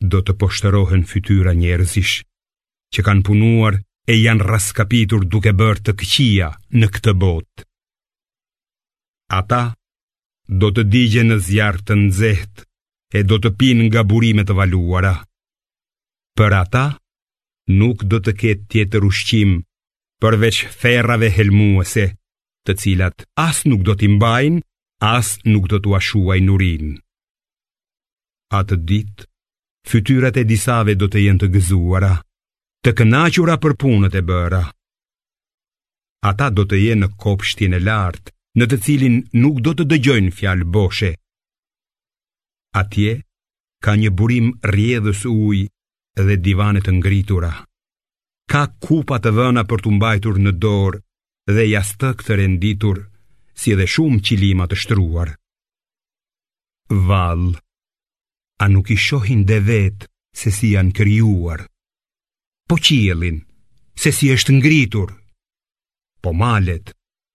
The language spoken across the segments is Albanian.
do të poshtërohen fytyra njerëzish që kanë punuar e janë rraskapitur duke bërë të këqija në këtë botë. Ata do të digjen në zjarr të nxehtë e do të pinë nga burime të valuara. Për ata nuk do të ketë tjetër ushqim përveç ferrave helmuese të cilat as nuk do t'i mbajnë, as nuk do t'u a shuajnë urinë. Atë ditë, fytyrat e disave do të jenë të gëzuara, të kënaqura për punët e bëra. Ata do të jenë në kopshtin e lartë, në të cilin nuk do të dëgjojnë fjalë boshe. Atje ka një burim rrjedhës ujë dhe divane të ngritura. Ka kupa të vëna për t'u mbajtur në dorë dhe jastëkë të renditur, si dhe shumë qilima të shtruar. Vallë, a nuk i shohin devetë se si janë krijuar? Po qiellin, se si është ngritur? Po malet,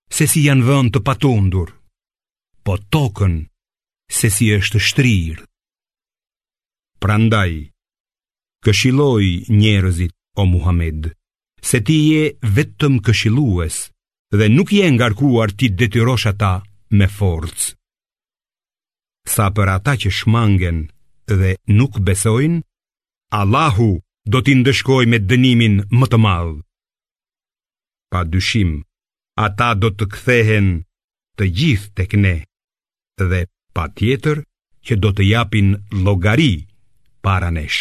se si janë vënë të patundur? Po tokën, se si është shtrirë? Prandaj, këshilloji njerëzit o Muhamed, se ti je vetëm këshillues dhe nuk je ngarkuar t'i detyrosh ata me forcë. Sa për ata që shmangen dhe nuk besojnë, Allahu do t'i ndëshkojë me dënimin më të madh. Pa dyshim, ata do të kthehen të gjithë tek ne dhe patjetër që do të japin llogari para nesh.